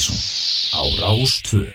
Partíson á Rástvö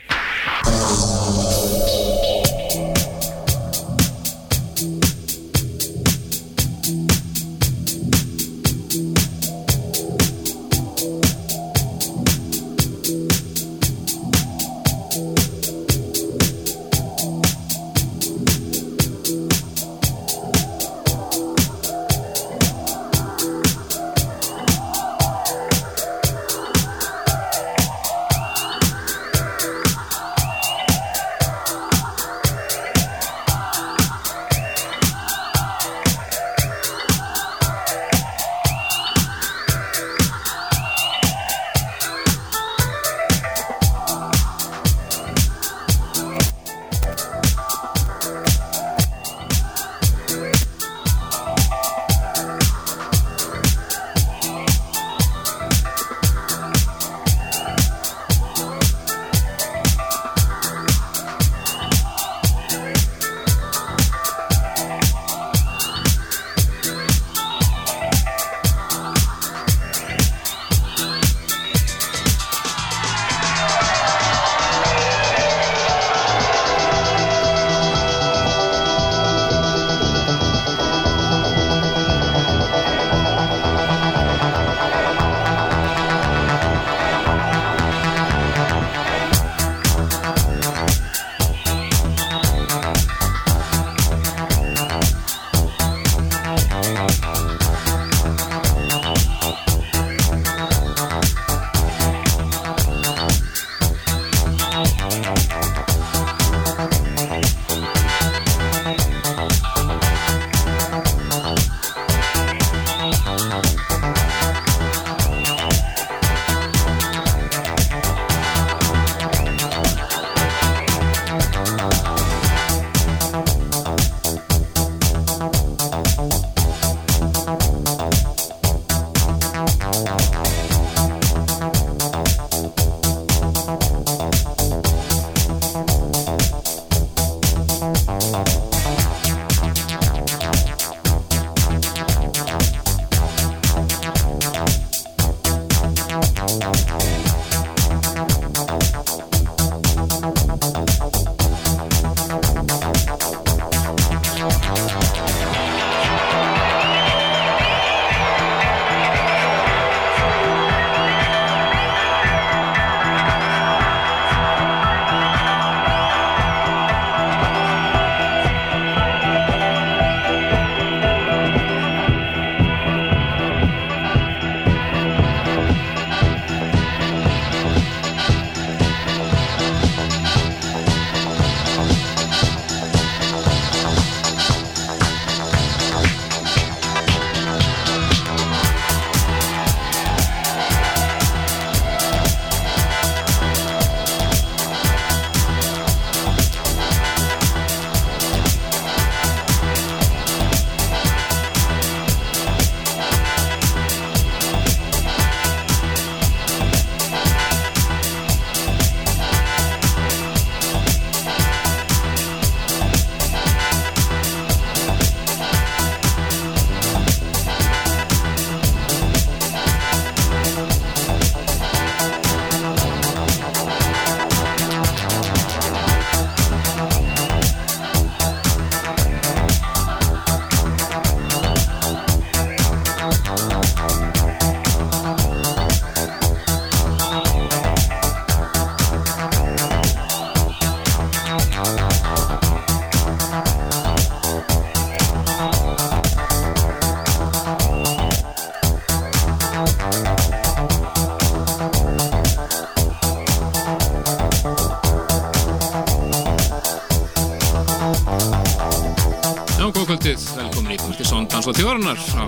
Dans og þjóðarinnar á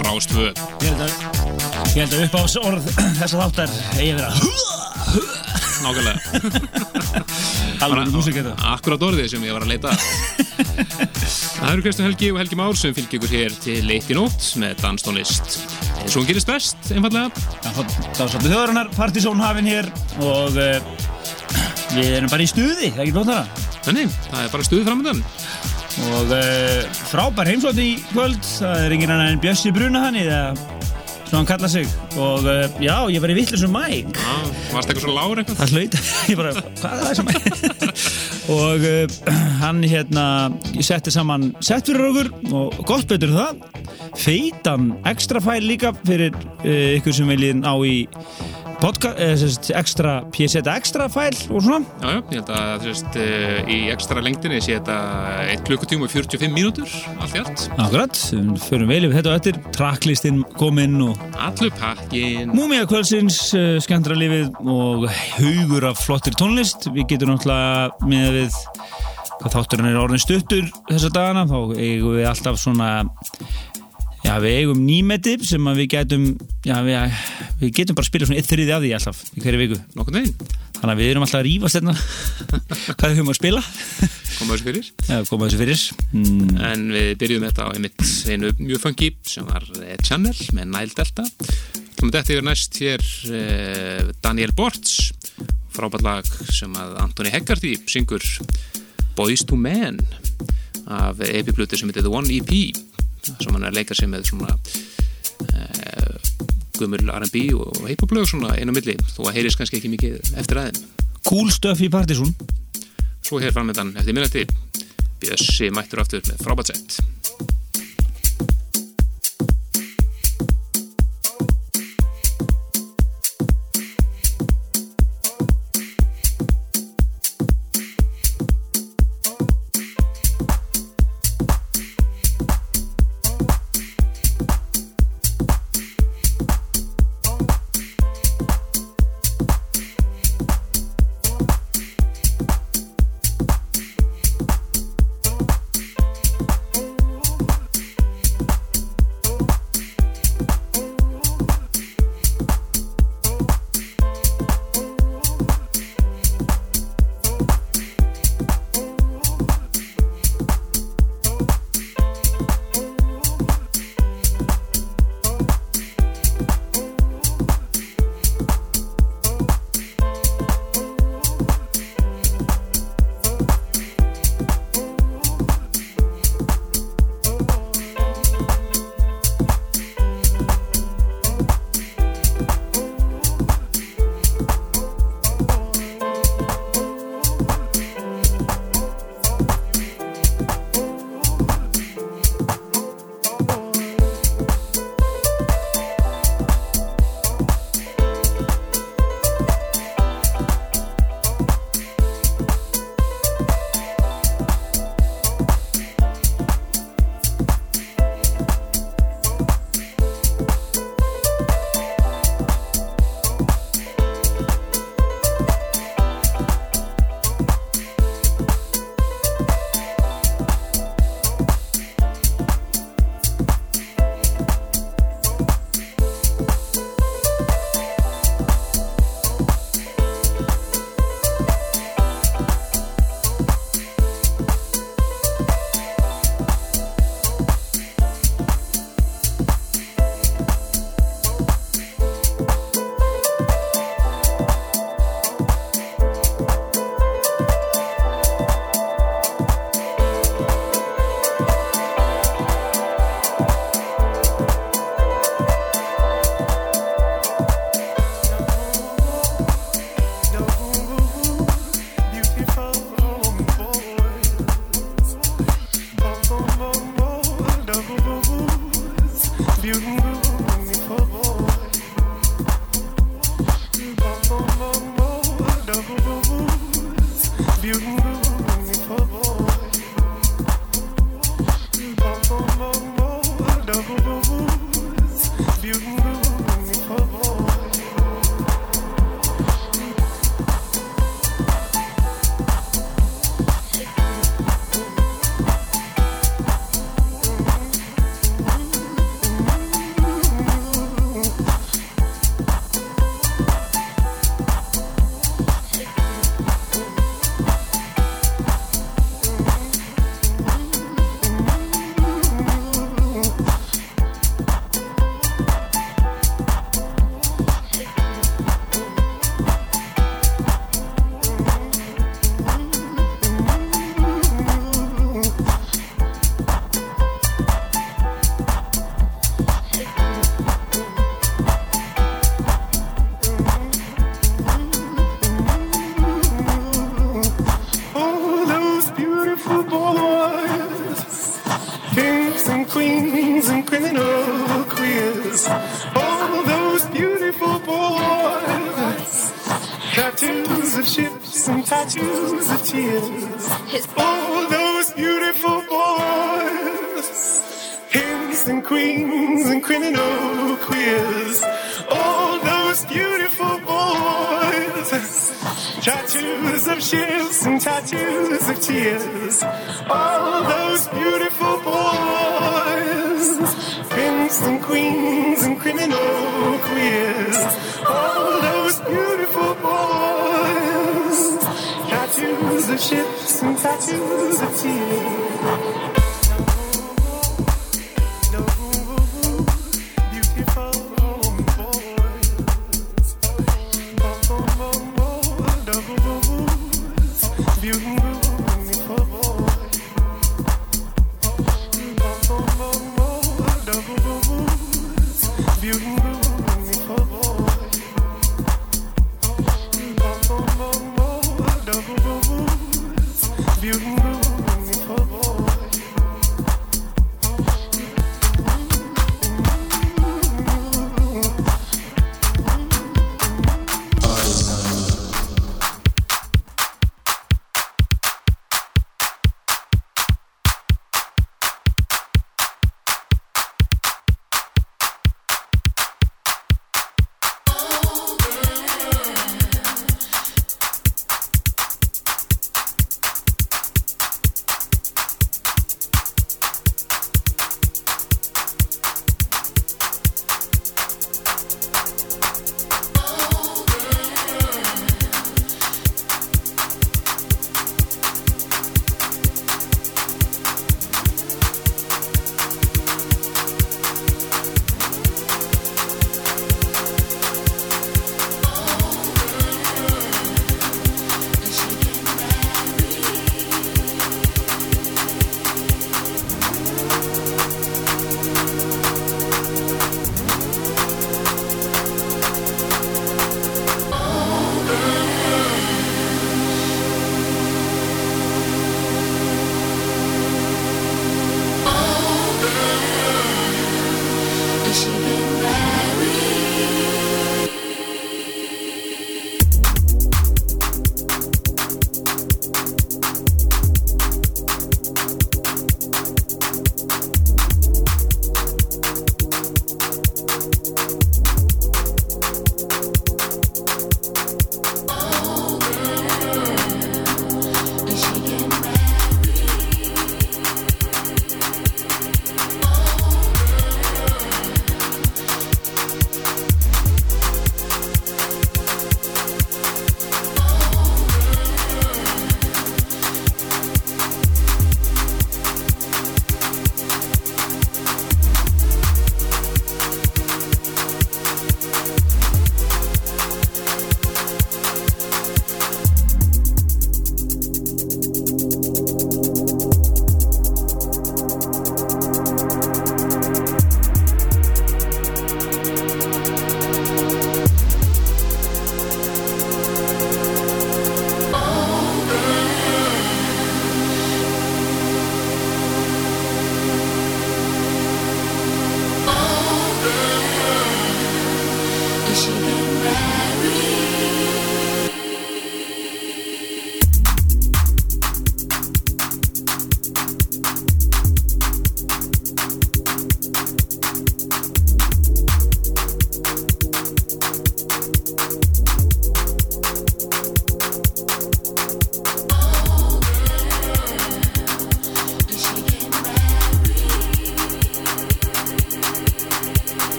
Rástvö Ég held að, ég held að upp á orð þessa þáttar eigi að vera Nákvæmlega. Alveg músik þetta Akkurát orðið sem ég var að leita Það eru Kristján Helgi og Helgi Már sem fylgir ykkur hér til í nótt með danstónlist og hún gerist best, einfallega Dans og þjóðarinnar, Partizón hafinn hér og uh, við erum bara í stuði, það er ekki blótt þarna Þannig, það er bara stuðið framöndan og uh, frábær heimsótt í kvöld. Það er engin annan en Bjössi Bruna hann eða sem hann kalla sig. Og uh, já, ég var í vittlusum mæk Já, varst eitthvað svo lár eitthvað? það hlaut, ég bara, hvað er það sem og uh, hann hérna, ég setti saman sett fyrir okkur og gott betur það. Feitan ekstra fæl líka fyrir uh, ykkur sem viljið ná í podcast, eh, sérst, ekstra PSET ekstra fæl og svona Já, já, ég held að þessist í ekstra lengdinni sé þetta 1 klukkutíma og 45 mínútur, allt í allt. Akkurat, förum vel yfir þetta og eftir tracklistinn kominn og Allur pakkin. Múmia kvölsins, uh, skemmtra lífið og haugur af flottir tónlist við getum náttúrulega með við hvað þátturinn er orðin stuttur þessa dagana, þá eigum við alltaf svona já, við eigum nýmeti sem við getum já, við, við getum bara að spila svona eitt þriði af því alltaf í hverju viku, Nokkurn veginn, þannig að við erum alltaf að rífast hérna. Hvað við höfum að spila? Koma þessu fyrir. já, koma þessu fyrir. Mm, En við byrjuðum þetta á einmitt einu mjög funky sem var eh, Channel með Nile Delta. Komum þetta yfir næst hér eh, Daniel Bortz, frábært lag sem að Antoni Heggarty syngur Boys to Men af epiplutur sem heitir The One EP sem hann er að leika sig með svona eh, gummul R&B og hip-hop-lög svona einu milli þó að heyrist kannski ekki mikið eftir aðeim. cool stuff í Partizón Svo hér framöndan eftir minnati Bjössi mættur aftur með frábært sett. Tears. All those beautiful boys. Kings and queens and criminal queers. All those beautiful boys. Tattoos of ships and tattoos of tears. All those beautiful boys. Kings and queens and criminal queers. All those beautiful Tattoos of ships and tattoos of tears.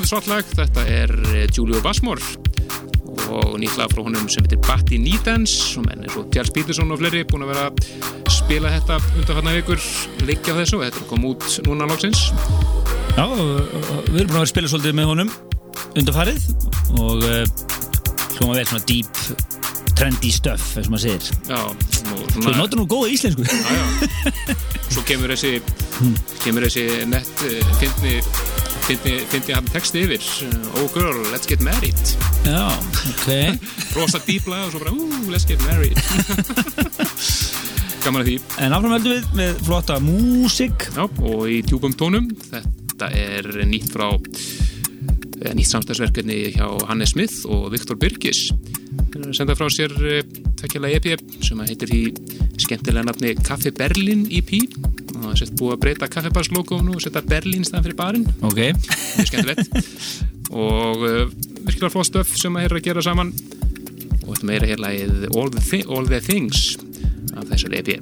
Svolítið svart lag, þetta er eh, Julio Basmore og nýtt lag frá honum sem heitir Batty Needance og menn er svo Charles Peterson og fleiri búin að vera að spila þetta undanfarnar vikur á þessu og þetta er komið út núna lóksins Já, við erum búin að vera að spila svolítið með honum undanfarið og uh, hljóma vel svona deep trendy stuff, eins og maður segir. Já, nú, Svo svona, notur nú góða íslensku. Já, já. Svo kemur þessi kemur þessi nett uh, fyndni hann texti yfir. Uh, Oh girl, let's get married. Já, ok. Rosa dýpla og svo bara, ooh, let's get married. Gaman að því. En áfram höldum við með flotta músík. Já, og í djúpum tónum. Þetta er nýtt frá eða nýtt samstagsverkefni hjá Hannes Smith og Viktor að senda frá sér takkjala EP sem heitir því skemmtilega nafni Kaffi Berlin EP búið að breyta kaffibarslogónu og setja Berlin staðan fyrir barinn. Ok, mjög skemmtilegt. Og uh, virkilega flott stöf sem að er að gera saman. Og þetta meira hér lagið All the, Thi All the Things af þessari EP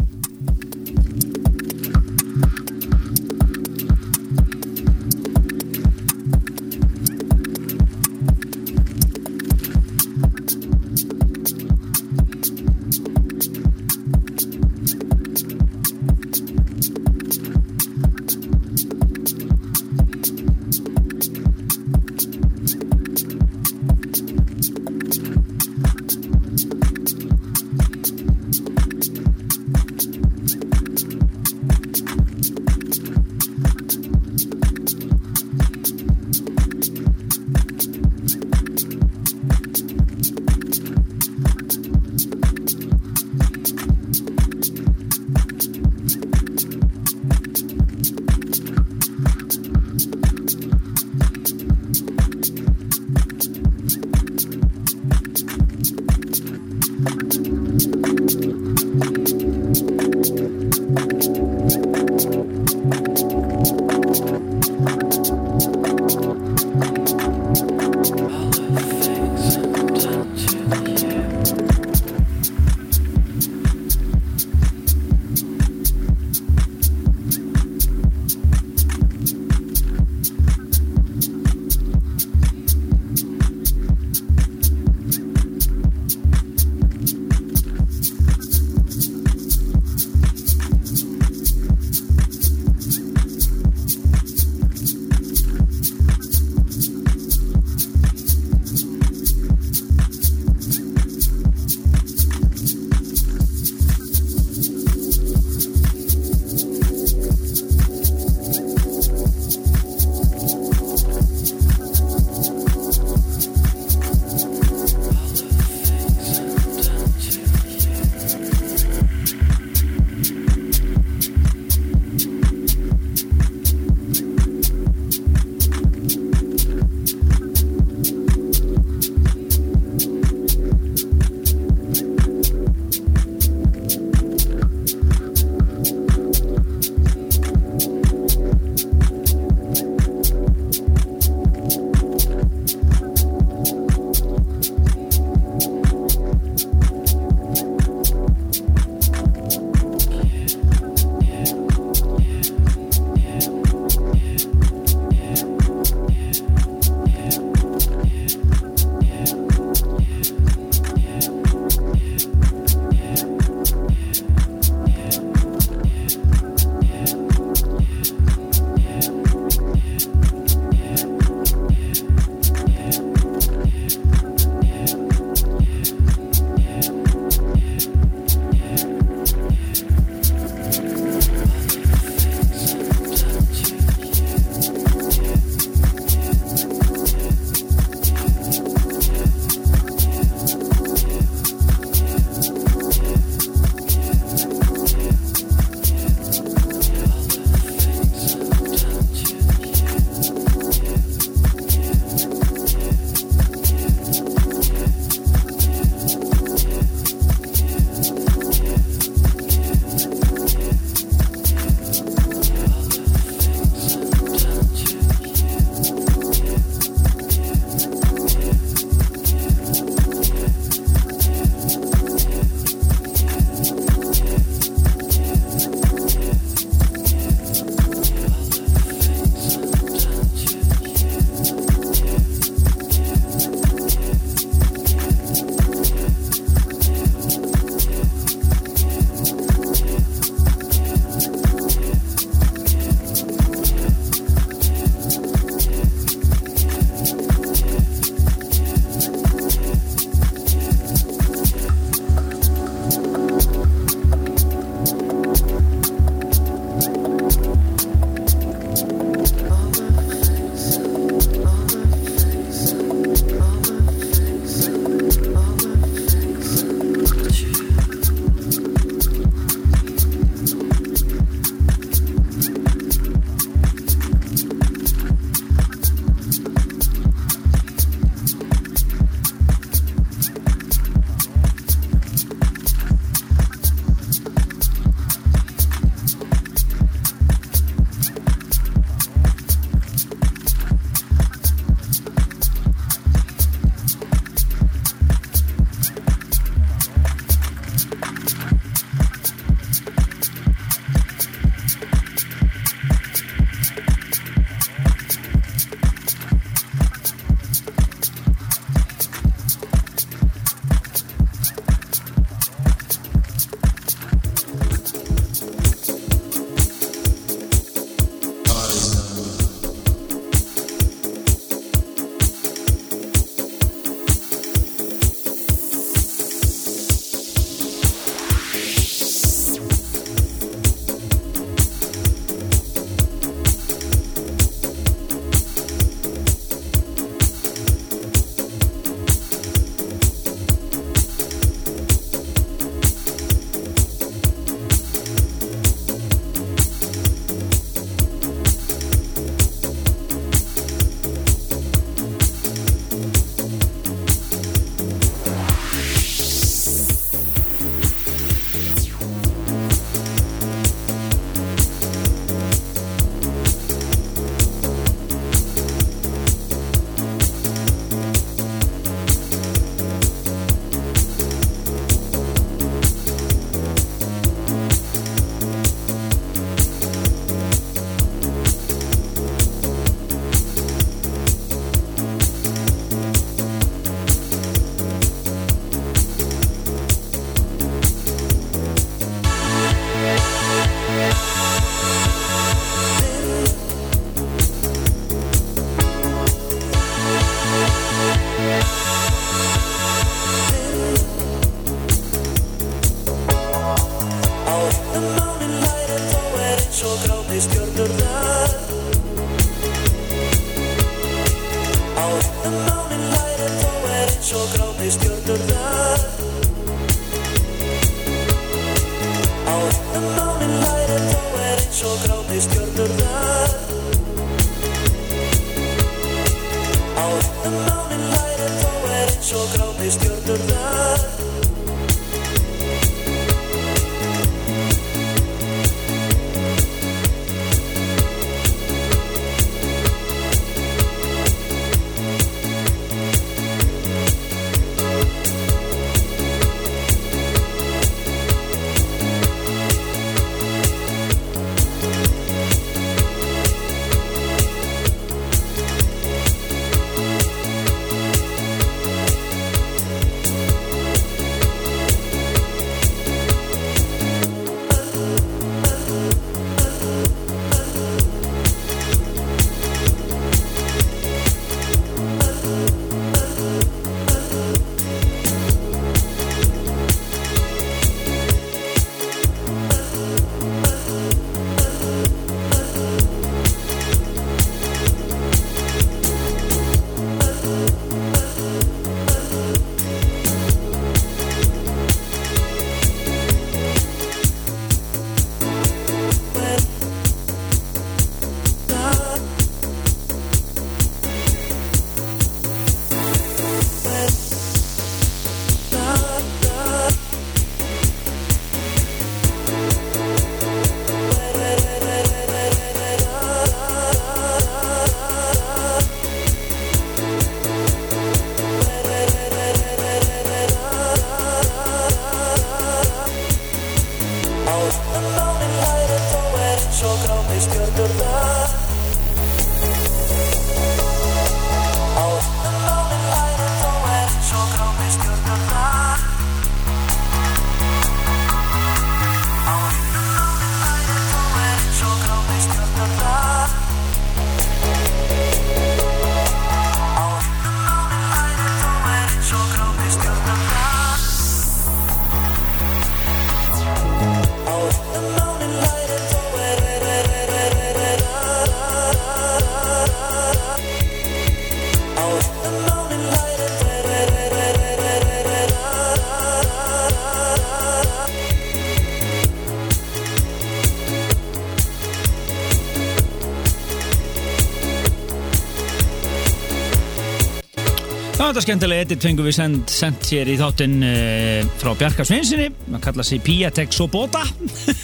þetta skemmtilega edit fengum við send, sendt hér í þáttinn uh, frá Bjarka Svinsinni, hann kallar sig Piatek Sobota.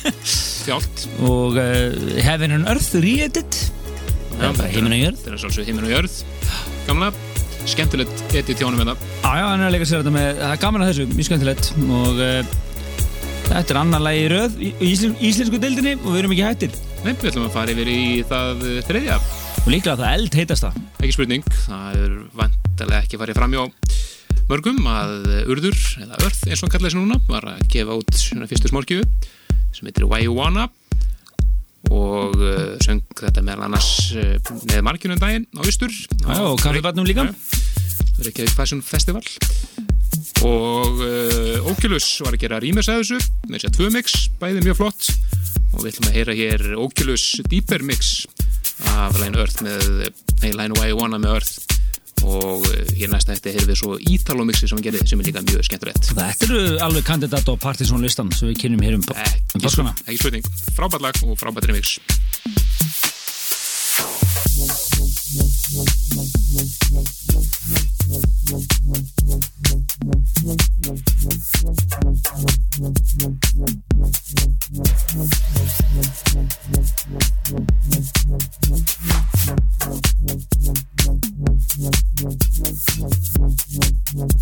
Þjált. Og uh, Heaven and Earth re-edit. Það er heiminn og jörð. Þetta er svolítið heiminn og jörð. Gamla Skemmtilegt edit hjá honum hérna. Já, já, hann er að leika sér þetta með, það er gaman að þessu, mjög skemmtilegt. Og uh, þetta er annar lagi í röð í í íslen, íslensku deildinni og við erum ekki hættir. Nei, við ætlum að fara yfir í það þriðja. Og líklega það eld spurning, það ekki farið fram hjá mörgum að Urður, eða Örð eins og hann kallaði sig núna, var að gefa út svona fyrstu smórkjöfu sem heitir Why You Wanna og uh, söng þetta meðal annars uh, með margjunum daginn á Ístur og kaffibarnum líka. Reykjavík Fashion Festival. Og uh, Oculus var að gera rýmis að þessu með að tvö mix, bæði mjög flott. Og við ætlum að heyra hér Oculus Deeper Mix af Line Earth með, nei Line Y Wanna með Earth og uh, hér næsta eftir heyrðum við svo Italo mixi sem hann gerði sem er líka mjög skemmtilegt. Þetta eru alveg kandidat á Partisan listan sem við kynum hér um, um páskana. ekki spurning, frábært lag og frábært remix. Thank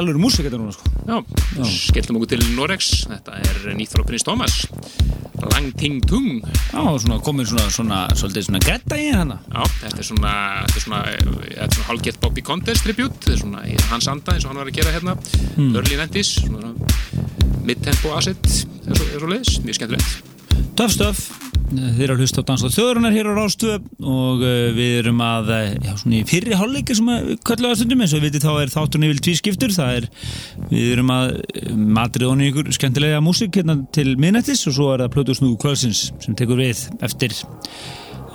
alveg músík þetta núna sko. Já, skellum okkur til Norex Þetta er nýtt frá Prins Thomas Lang Ting Tung Já, svona komið svona, svona, svolítið svona gretta í hana. Já, þetta er svona, þetta er svona, þetta er svona hálfgett Bobby Contest tribute, þetta er svona hans anda eins og hann var að gera hérna, Hmm. early 90s, svona mid-tempo asset, er svo leiðis, mjög skemmtilegt. Töff stöf, þið eru að hlusta á Danslátt þjóðurinnar hér á Rástöð og uh, við erum að, uh, já í fyrri hálfleika sem við kallum að stundum eins og við vitið þá er þátturinn yfir tvískiptur, það er, við erum að uh, matrið onni ykkur skemmtilega músík hérna til minnættis og svo er það Plötu Snúðu Kvölsins sem tekur við eftir,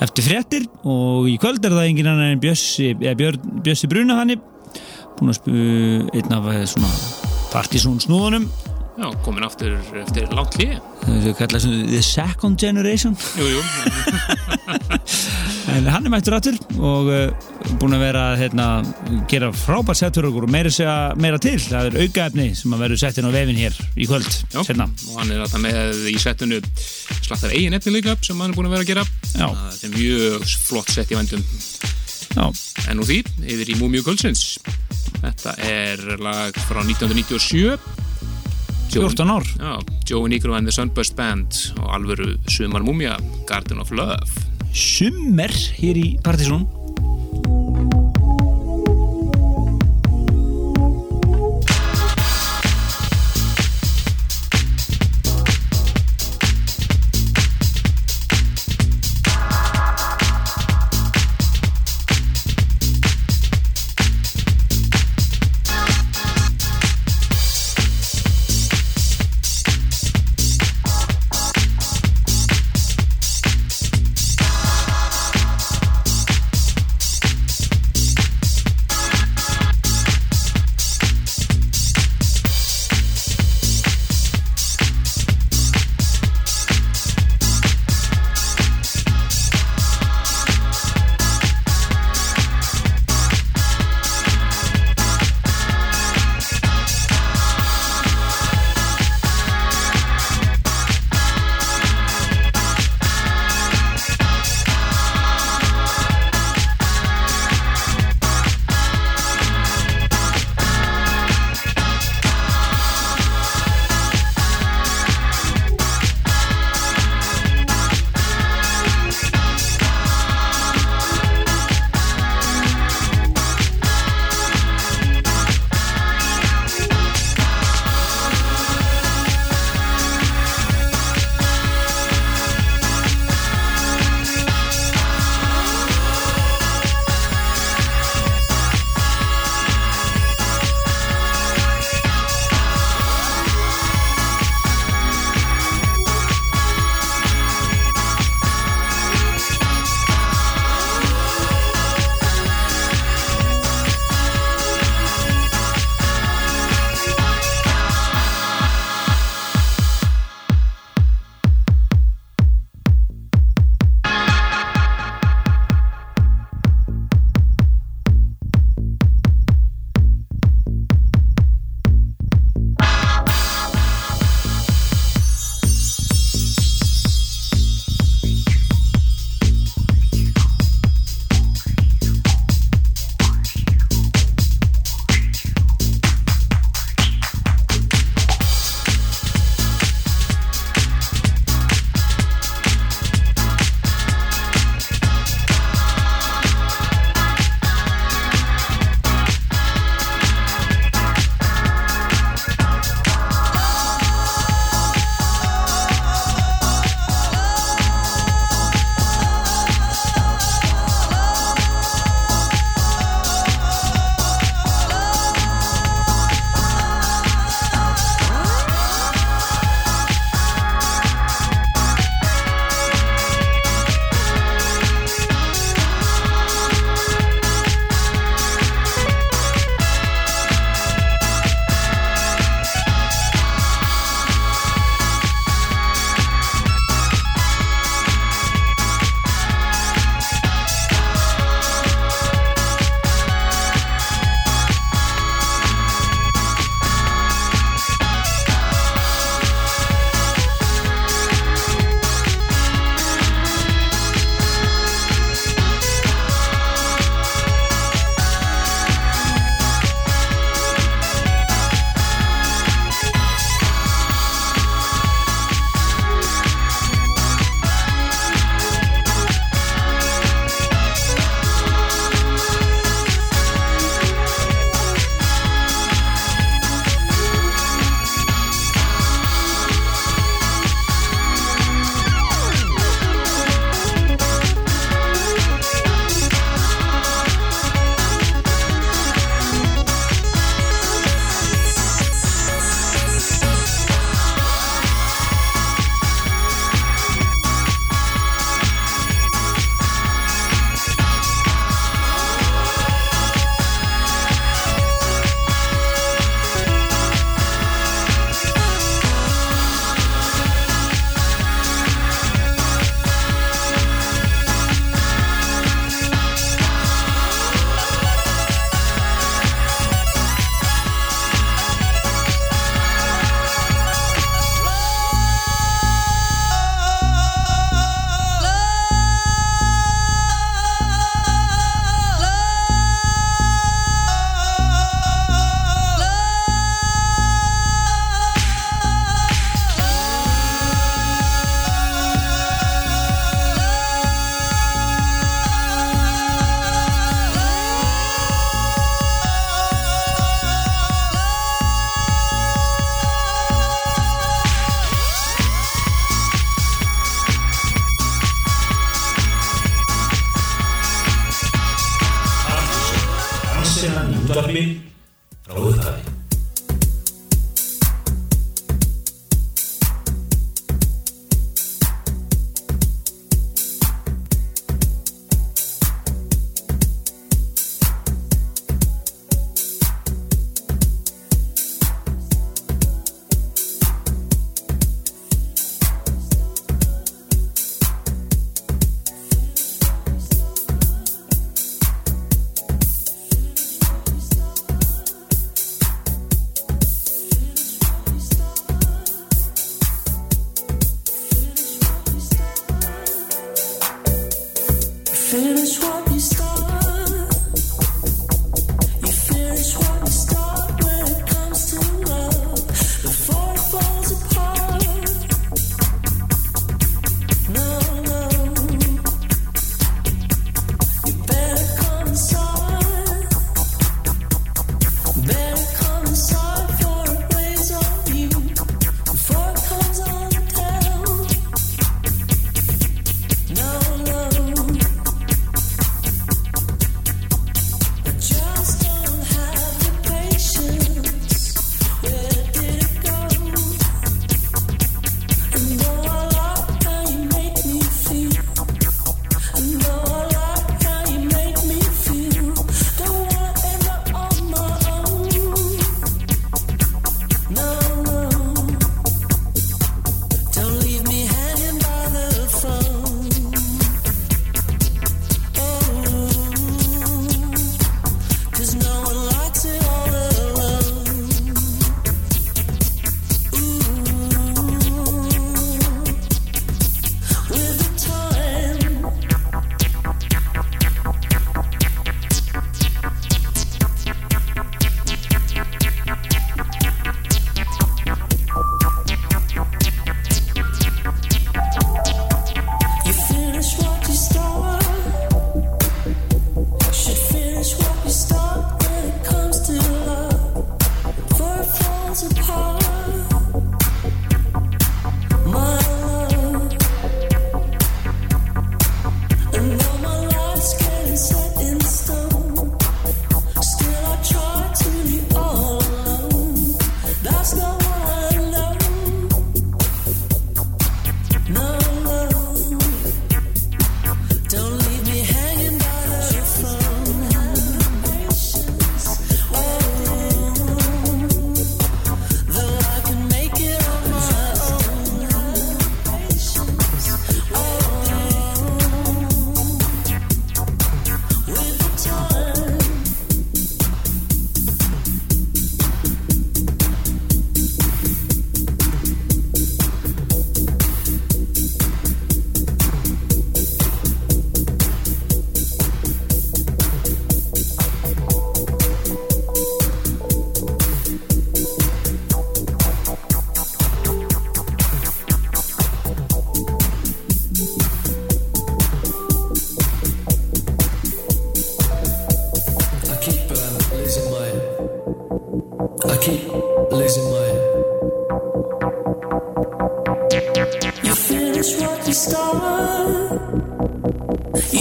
eftir fréttir. Og í kvöld er það engin annar en Bjössi, Björn, Bjössi Bruna hanni, búin að spu einn af eh, partysón snúðunum Já, komin aftur eftir langt hlið. þau kalla sem The Second Generation Jú, jú, En hann er mættur aftur og uh, búin að vera hérna, gera frábært sett fyrir okkur og meira, segja, meira til. Það er aukaefni sem að verður sett inn á vefin hér í kvöld. já, Seinna. og hann er alltaf með í settinu slattar eigin efni líka sem hann er búin að vera að gera. Já. Það er mjög flott sett í vendum. Já, En úr því, yfir í Múmiu Kvöldsins. Þetta er lag frá 1997. 14 ár. Já, Joey Negro and the Sunburst Band og alvöru Sumar Múmia, Garden of Love. Summer hér í Partizón.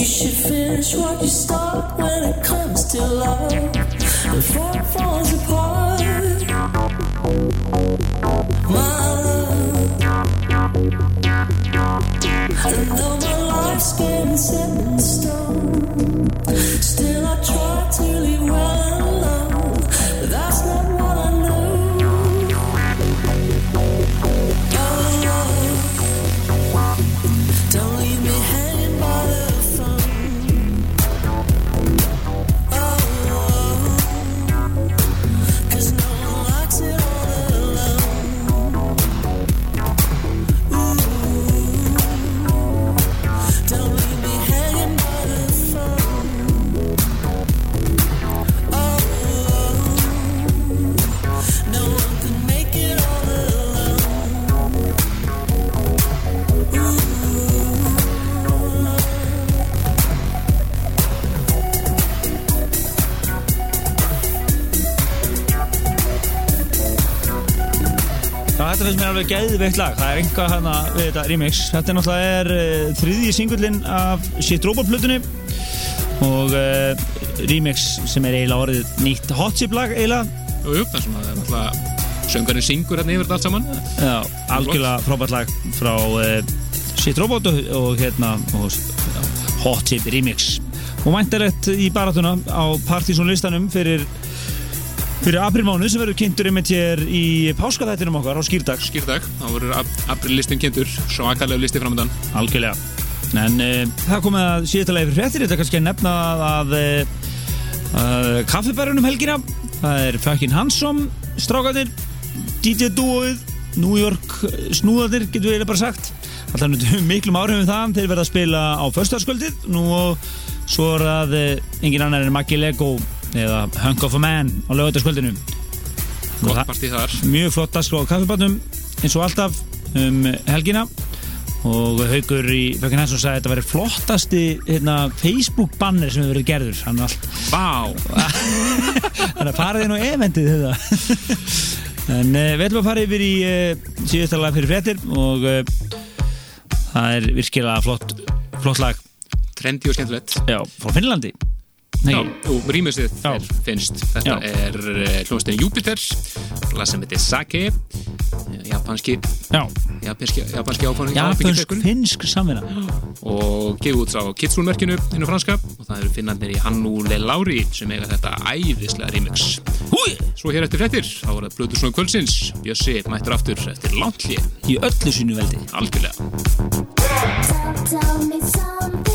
You should finish what you start when it comes to love. Before it falls apart. My love. And though my life's getting set in stone, alveg geðveikt lag. Það er einhvað hana við þetta remix. Þetta er náttúrulega er, uh, þriðji singullin af Shit Robot plötunni og uh, remix sem er eiginlega orðið nýtt hot chip lag eiginlega. Jú, jú, það sem að það er náttúrulega söngarinn syngur hérna yfir þetta allt saman Já, algjörlega frábært lag frá uh, Shit Robot og, og hérna og, hot chip remix. Og væntalegt í baratuna á Partizón listanum fyrir fyrir aprilmánu sem verður kynntur einmitt hér í páskaþættinum okkar á skýrdags. skýrdag, þá voru aprillistin kynntur svo akalegu listi framöndan Algjörlega. En uh, það komið að síðasta fyrir fréttir, þetta er kannski að nefna að uh, uh, kaffibærunum helgina, það er Fucking Handsome, strákanir, DJ Dúoið New York snúðadir, getur við eiginlega bara sagt. Alltaf nýttum miklum áhrifum það. Þeir verða að spila á föstaskvöldið nú og svo er eh, engin annar en Maggi Lego eða Hunk of a Man á lögutaskvöldinu Gott partí þar. Mjög flott dagskrá á kaffibannum eins og alltaf um helgina. Og Haugur í Fökkin Hansson sagði að þetta væri flottasti hérna, Facebook banner sem hefur verið gerður. Hann er allt Vá, Þannig að farið inn á eventið En uh, við ætlum að fara yfir í uh, síðasta lag fyrir fréttir og uh, það er virkilega flott, flott lag. Trendi og skemmtilegt. Frá Finnlandi Nei, Já, Já. er finnst. Þetta Já. er hljóðstegin Júpiter lag sem heitir Sake eh, japanski já, japanski, japanski áfangi japansk finnsk samvinna og gefið út á Kitsune-merkinu innu franska. Og það eru finnandir í Hannu Lelauri sem eiga þetta æðislega remix. Húi! Svo hér eftir fréttir, þá er það Blöður svona kvöldsins. Bjössi mættur aftur eftir langt hlið Í öllu sínu veldi. Algjörlega. Tell me something,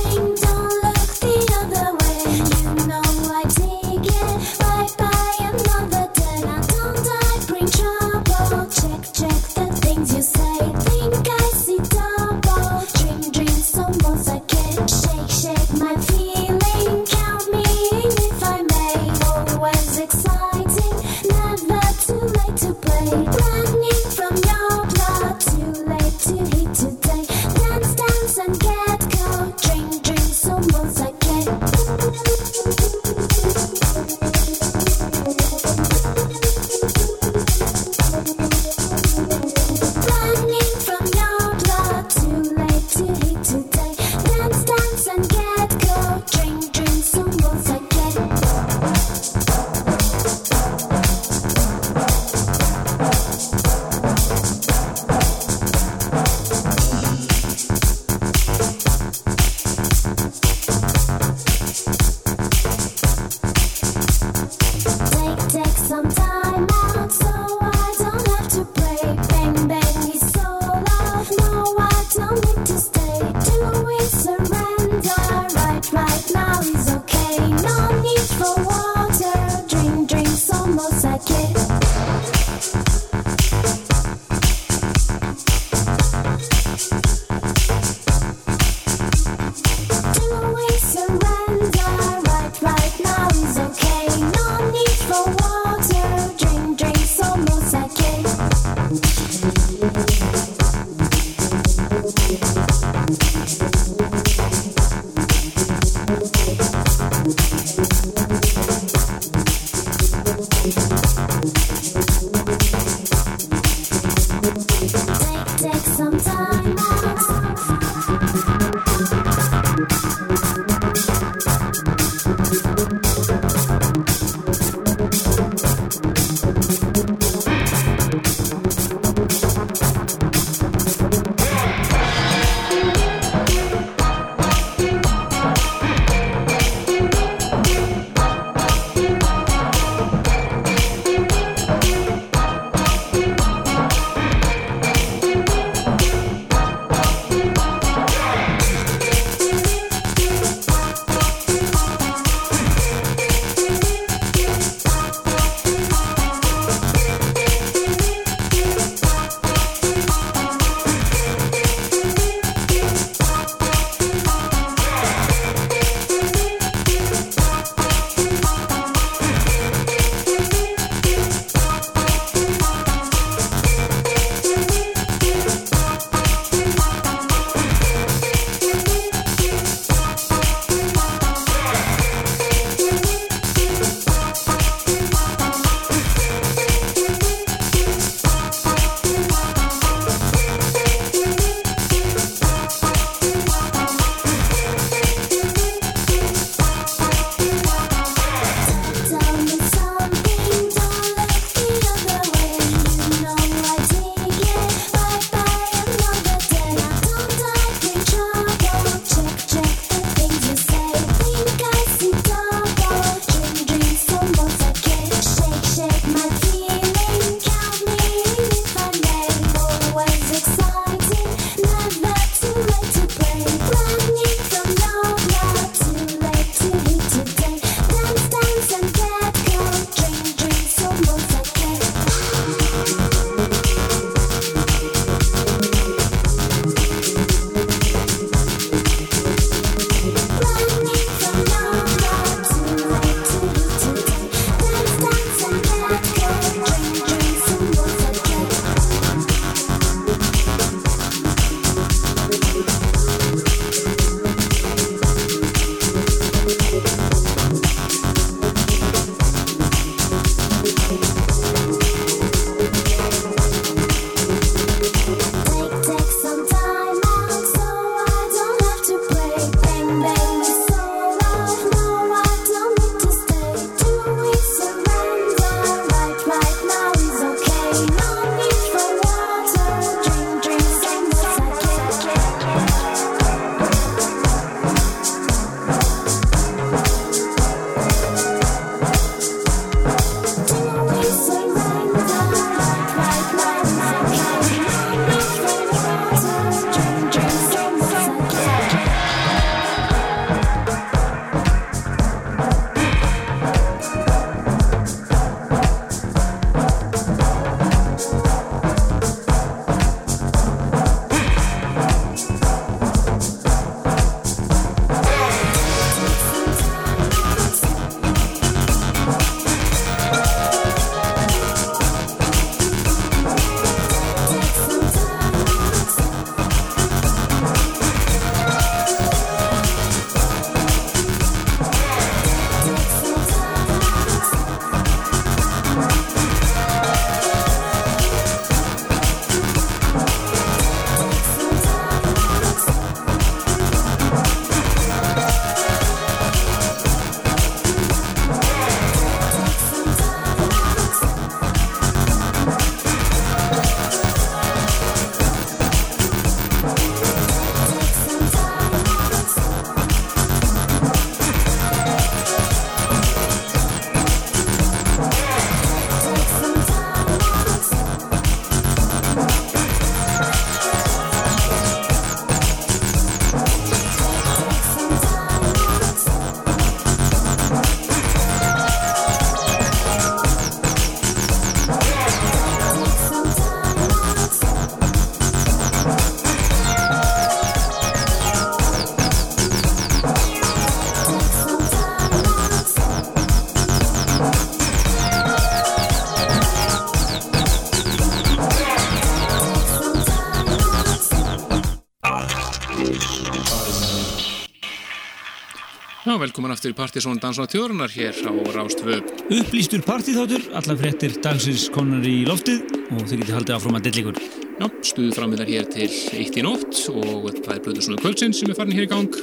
Já, velkomin aftur í Partisón Dansona Tjórunar hér á Rástvö. Upplýstur partíþáttur, allar fréttir dagsins konar í loftið og þið getið haldið áfram að dilla ykkur. Já, stuðu framöðar hér til eitt í nótt og það er Blöðursnúðu kvöldsins sem er farin hér í gang.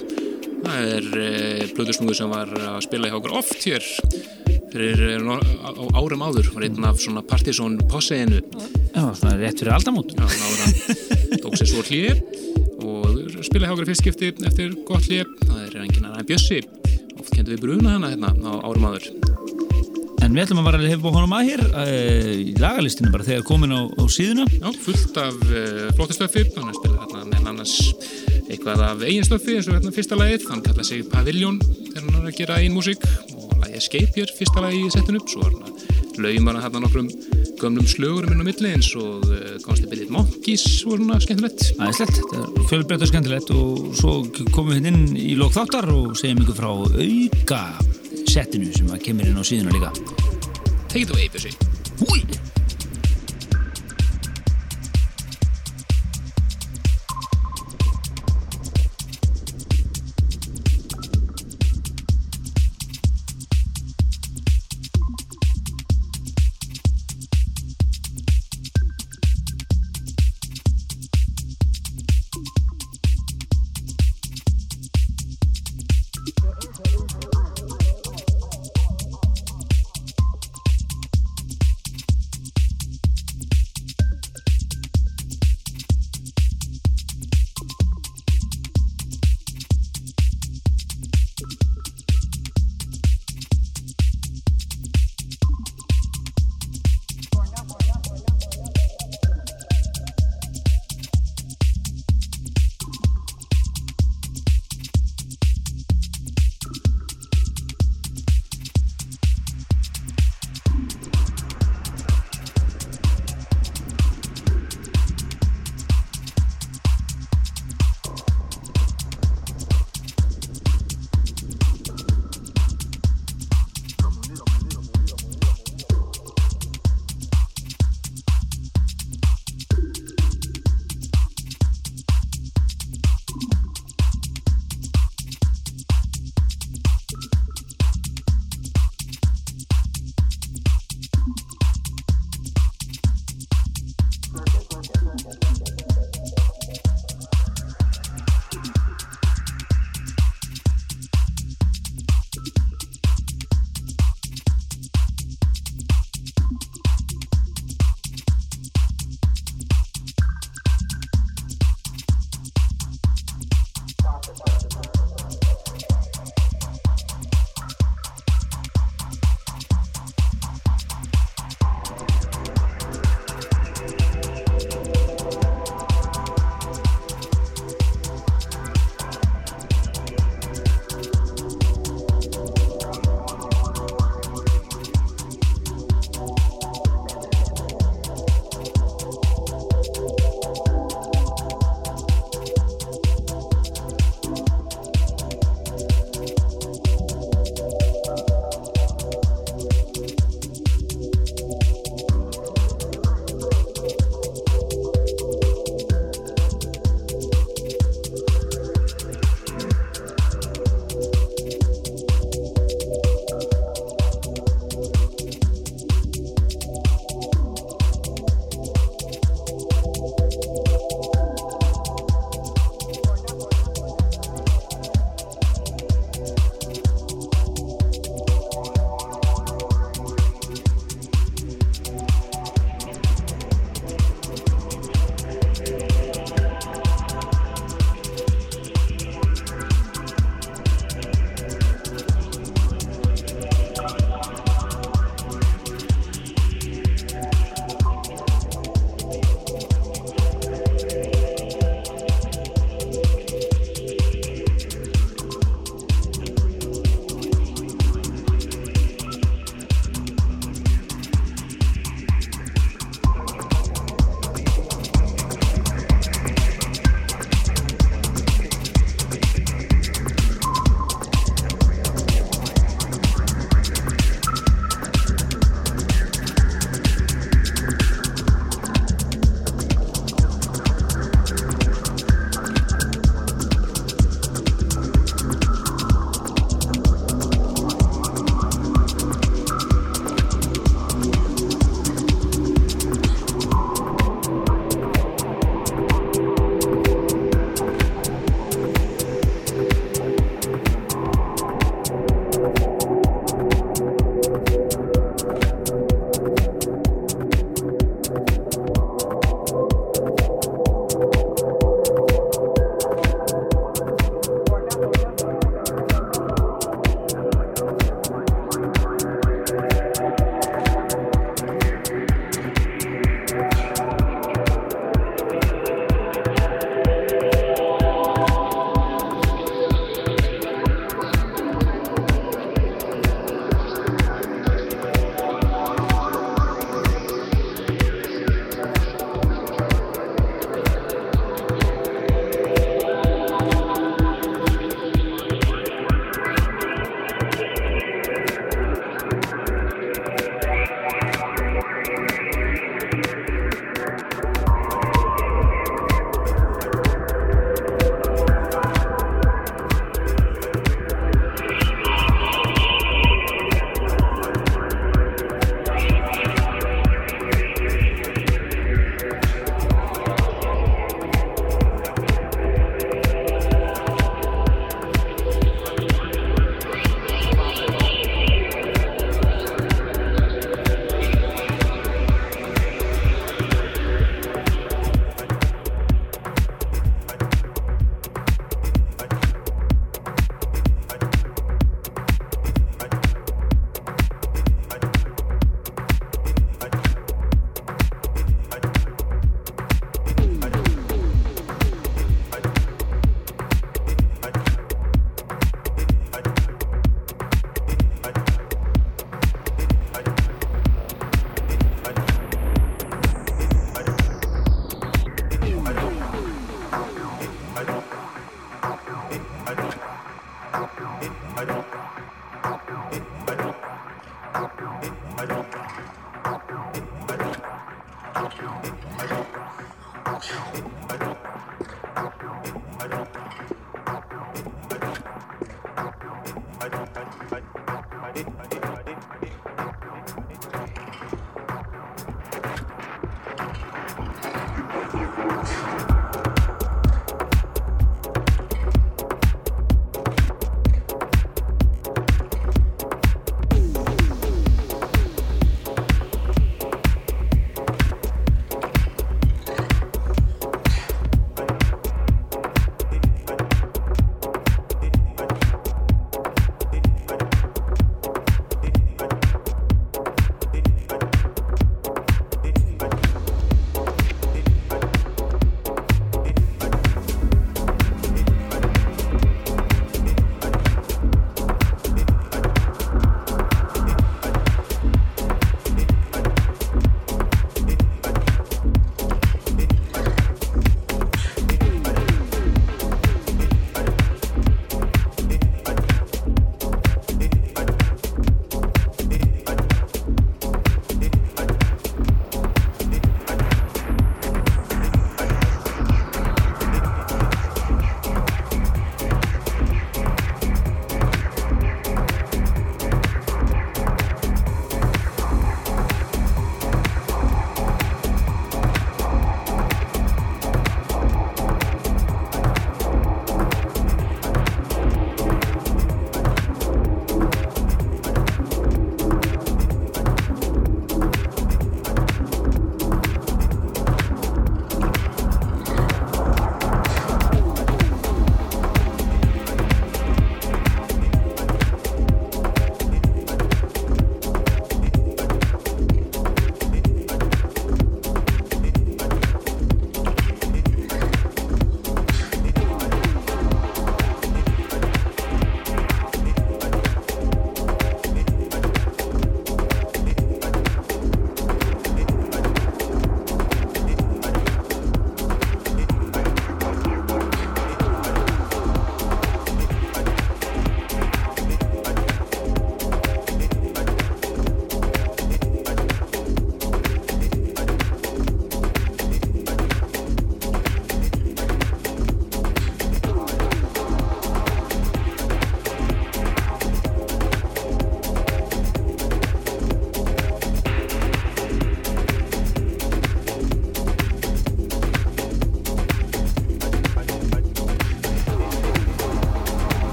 Það er Blöðursnúðu sem var að spila hjá okkur oft hér fyrir eh, árum áður. Var einn af svona Partisón posseinu. Já, það er rétt fyrir aldamót. Já, hann tók sér svo hlýi og spila hjá okkur í fyrst skipti eftir gott hlýi. Það er annar en Bjössi. Kendur við bruna hana hérna á árum áður. En við ætlum að vara að hefa honum að hér uh, í lagalistinu bara þegar komin á, á síðuna. Já, fullt af uh, flottistöfi, hann er spilað hérna með annars eitthvað af eigin stöfi eins og hérna fyrsta lagið, hann kallaði sig Pavilion þegar hann er að gera eigin músík og lagið Escape hér fyrsta lagið í settinu upp, svo er hann að laumar hann hérna nokkrum gömlum slögurum inn á milli eins og Constability Monkeys og svona skemmtilegt. Æðislegt, þetta er fjölbreytt og skemmtilegt og svo komum við hérna inn í lók þáttar og segjum ykkur frá auka settinu sem kemur inn á síðuna líka. Take it away, Bjössi. Húi!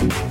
Thank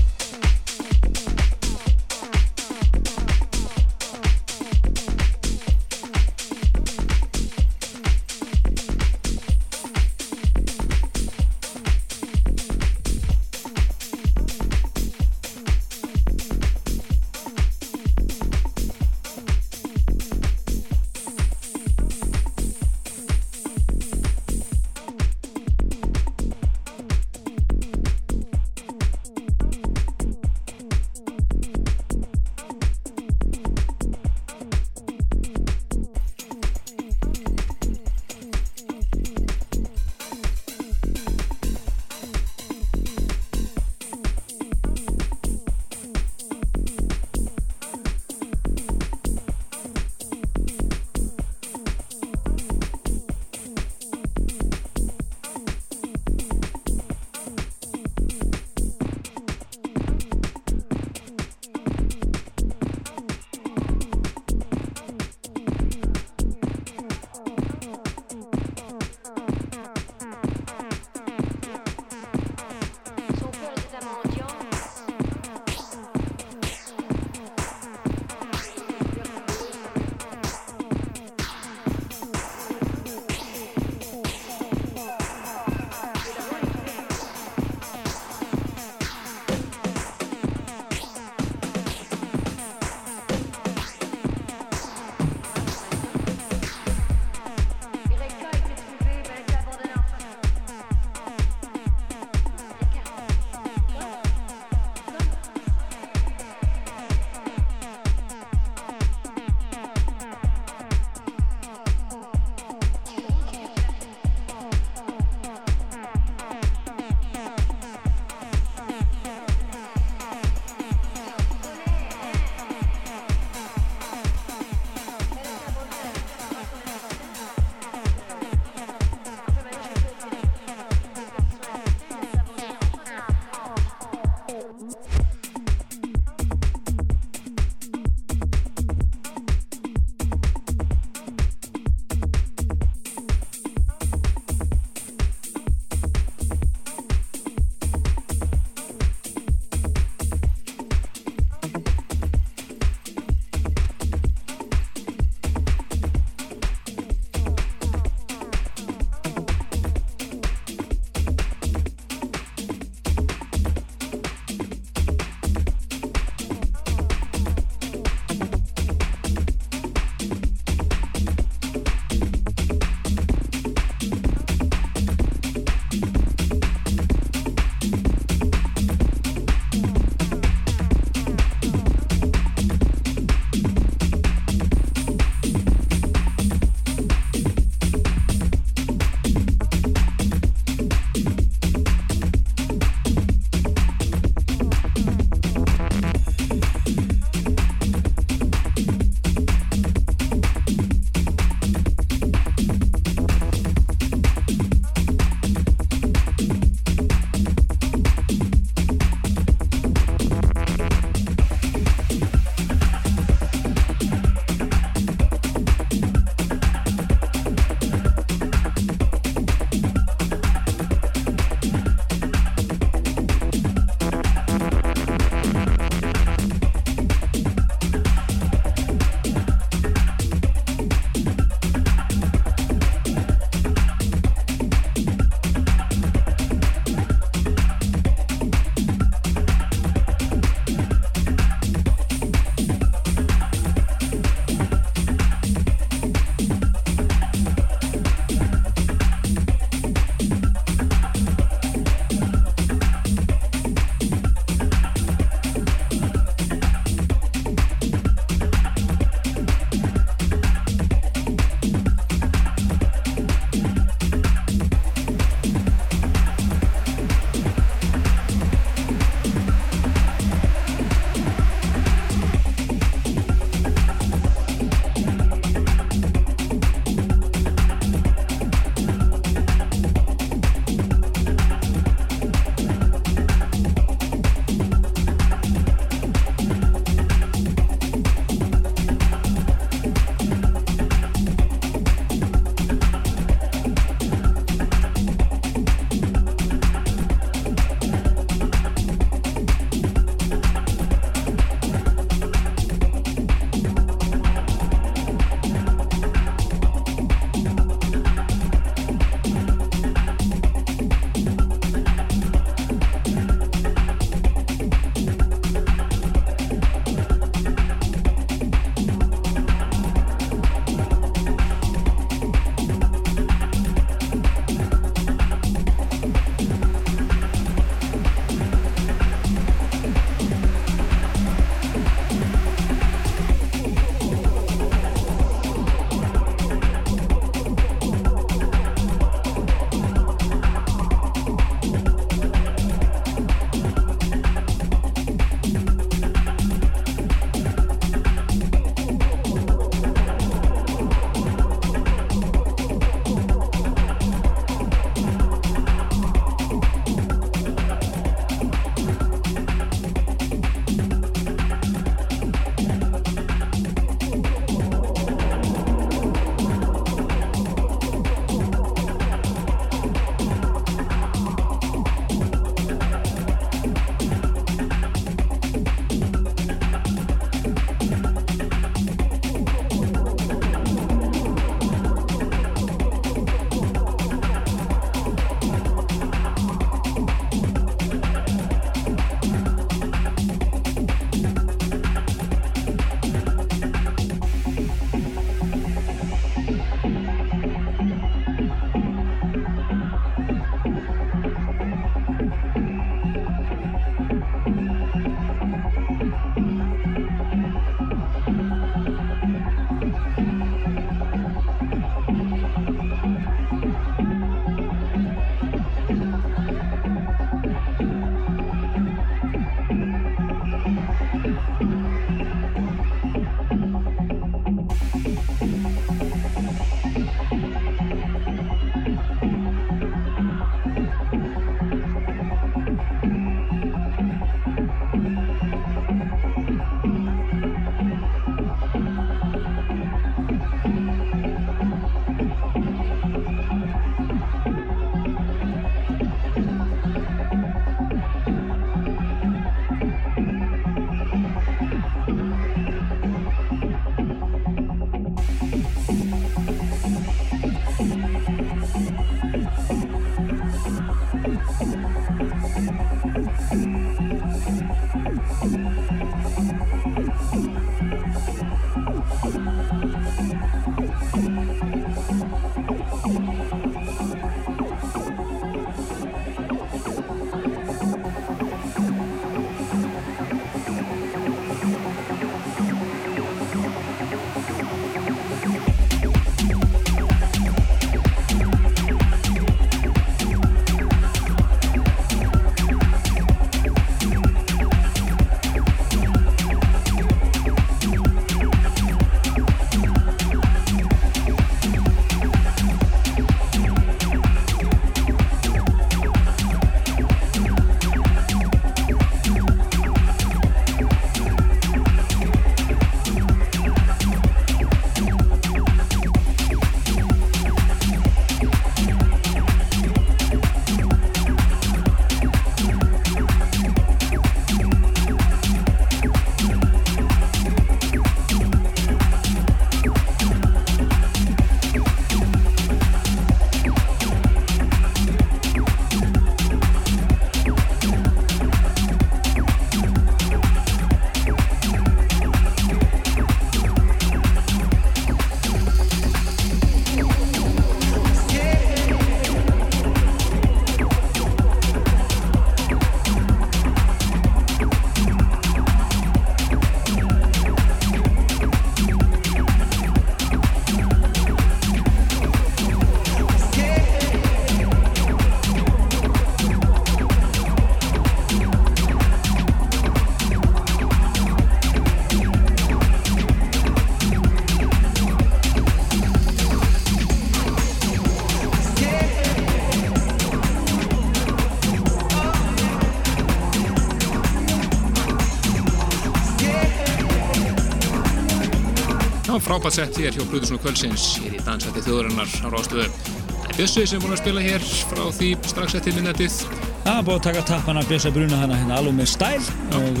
frábært sett hér hjá Plutusnú Kvölsins hér í dansætti þjóðurinnar á Rástöðu. Það er Bjössi sem er búin að spila hér frá því strax eftir minnettið. Það er búin að taka tappan af Bjössa Bruna hana hérna alveg með stæl og,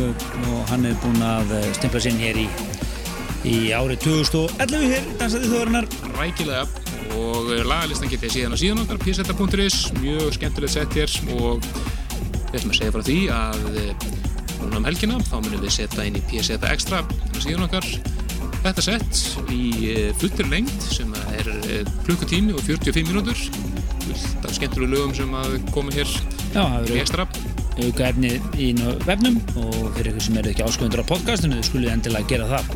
og hann er búin að eh, stempla sinn hér í, í árið 2011 hér í Dansæti þjóðarinnar. Rækilega og lagalistan getið síðan á síðan okkar pseta.is, mjög skemmtilegt sett hér og við ætlum að segja frá því að eh, núna um helgina þá munum við setja inn í pseta extra á síðan okkar þetta sett í eh, fullur lengd sem er eh, klukkutími og 45 mínútur fullt af skemmtilegu lögum sem að koma hér Já, það í ekstra auka efni í vefnum og fyrir ykkur sem eru ekki áskofundur á podcastinu skulle endilega gera það.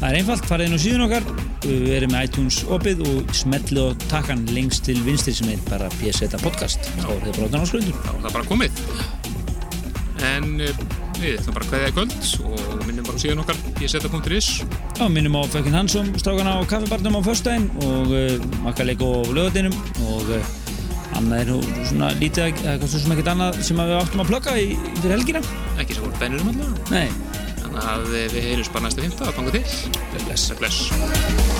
Það er einfalt, farið inn á síðun okkar, við erum með iTunes opið og smellið og takkan lengst til vinstri sem er bara PSeta podcast. Þá er þið brotan ásköfundur. þá er það bara komið en eh, við ætlum bara að kveðja í kvöld og minnum bara síðan okkar pseta.is Já, minnum á Fökkin Hansson, strákana á kaffibarnum á föstudaginn og uh, makkaleik og lögadeinum og uh, annað er nú svona lítið að- eða hvað svo sem ekkert annað sem við áttum að í, fyrir helgina. ekki sem voru bennur um alltaf. Nei, þannig að við heyrjum bara næsta fymta að fanga til. Bless. bless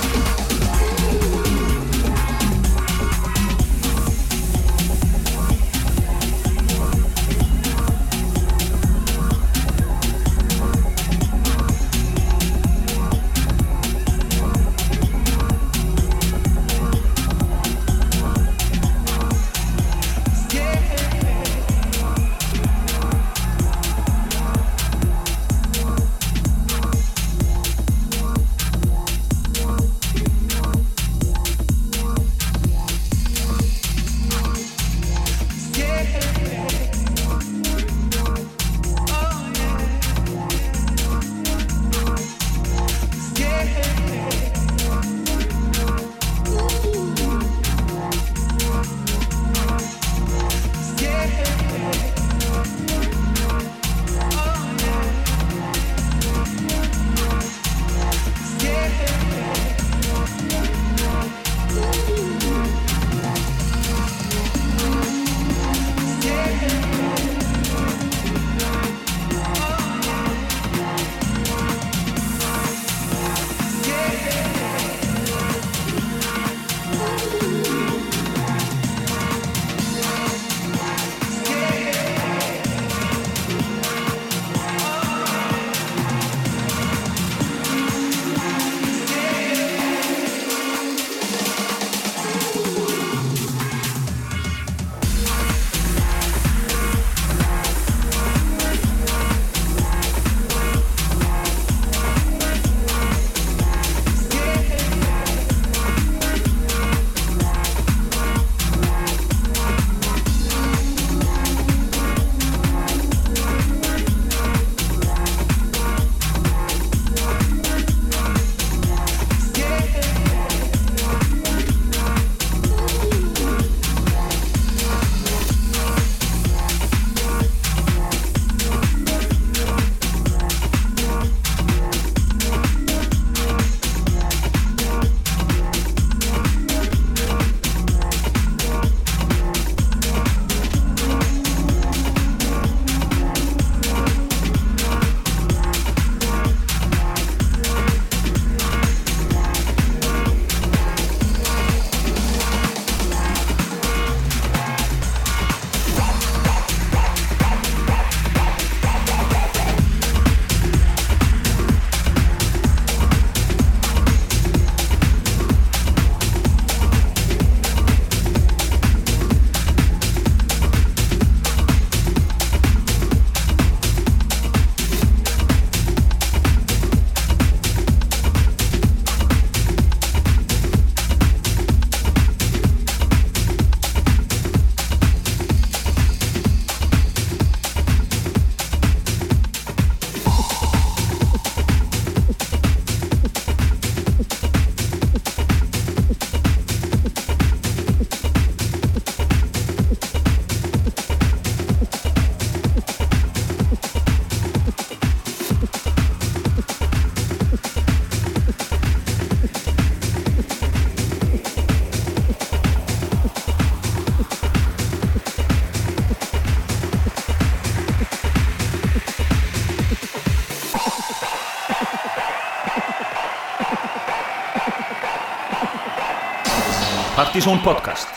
Partizón podcast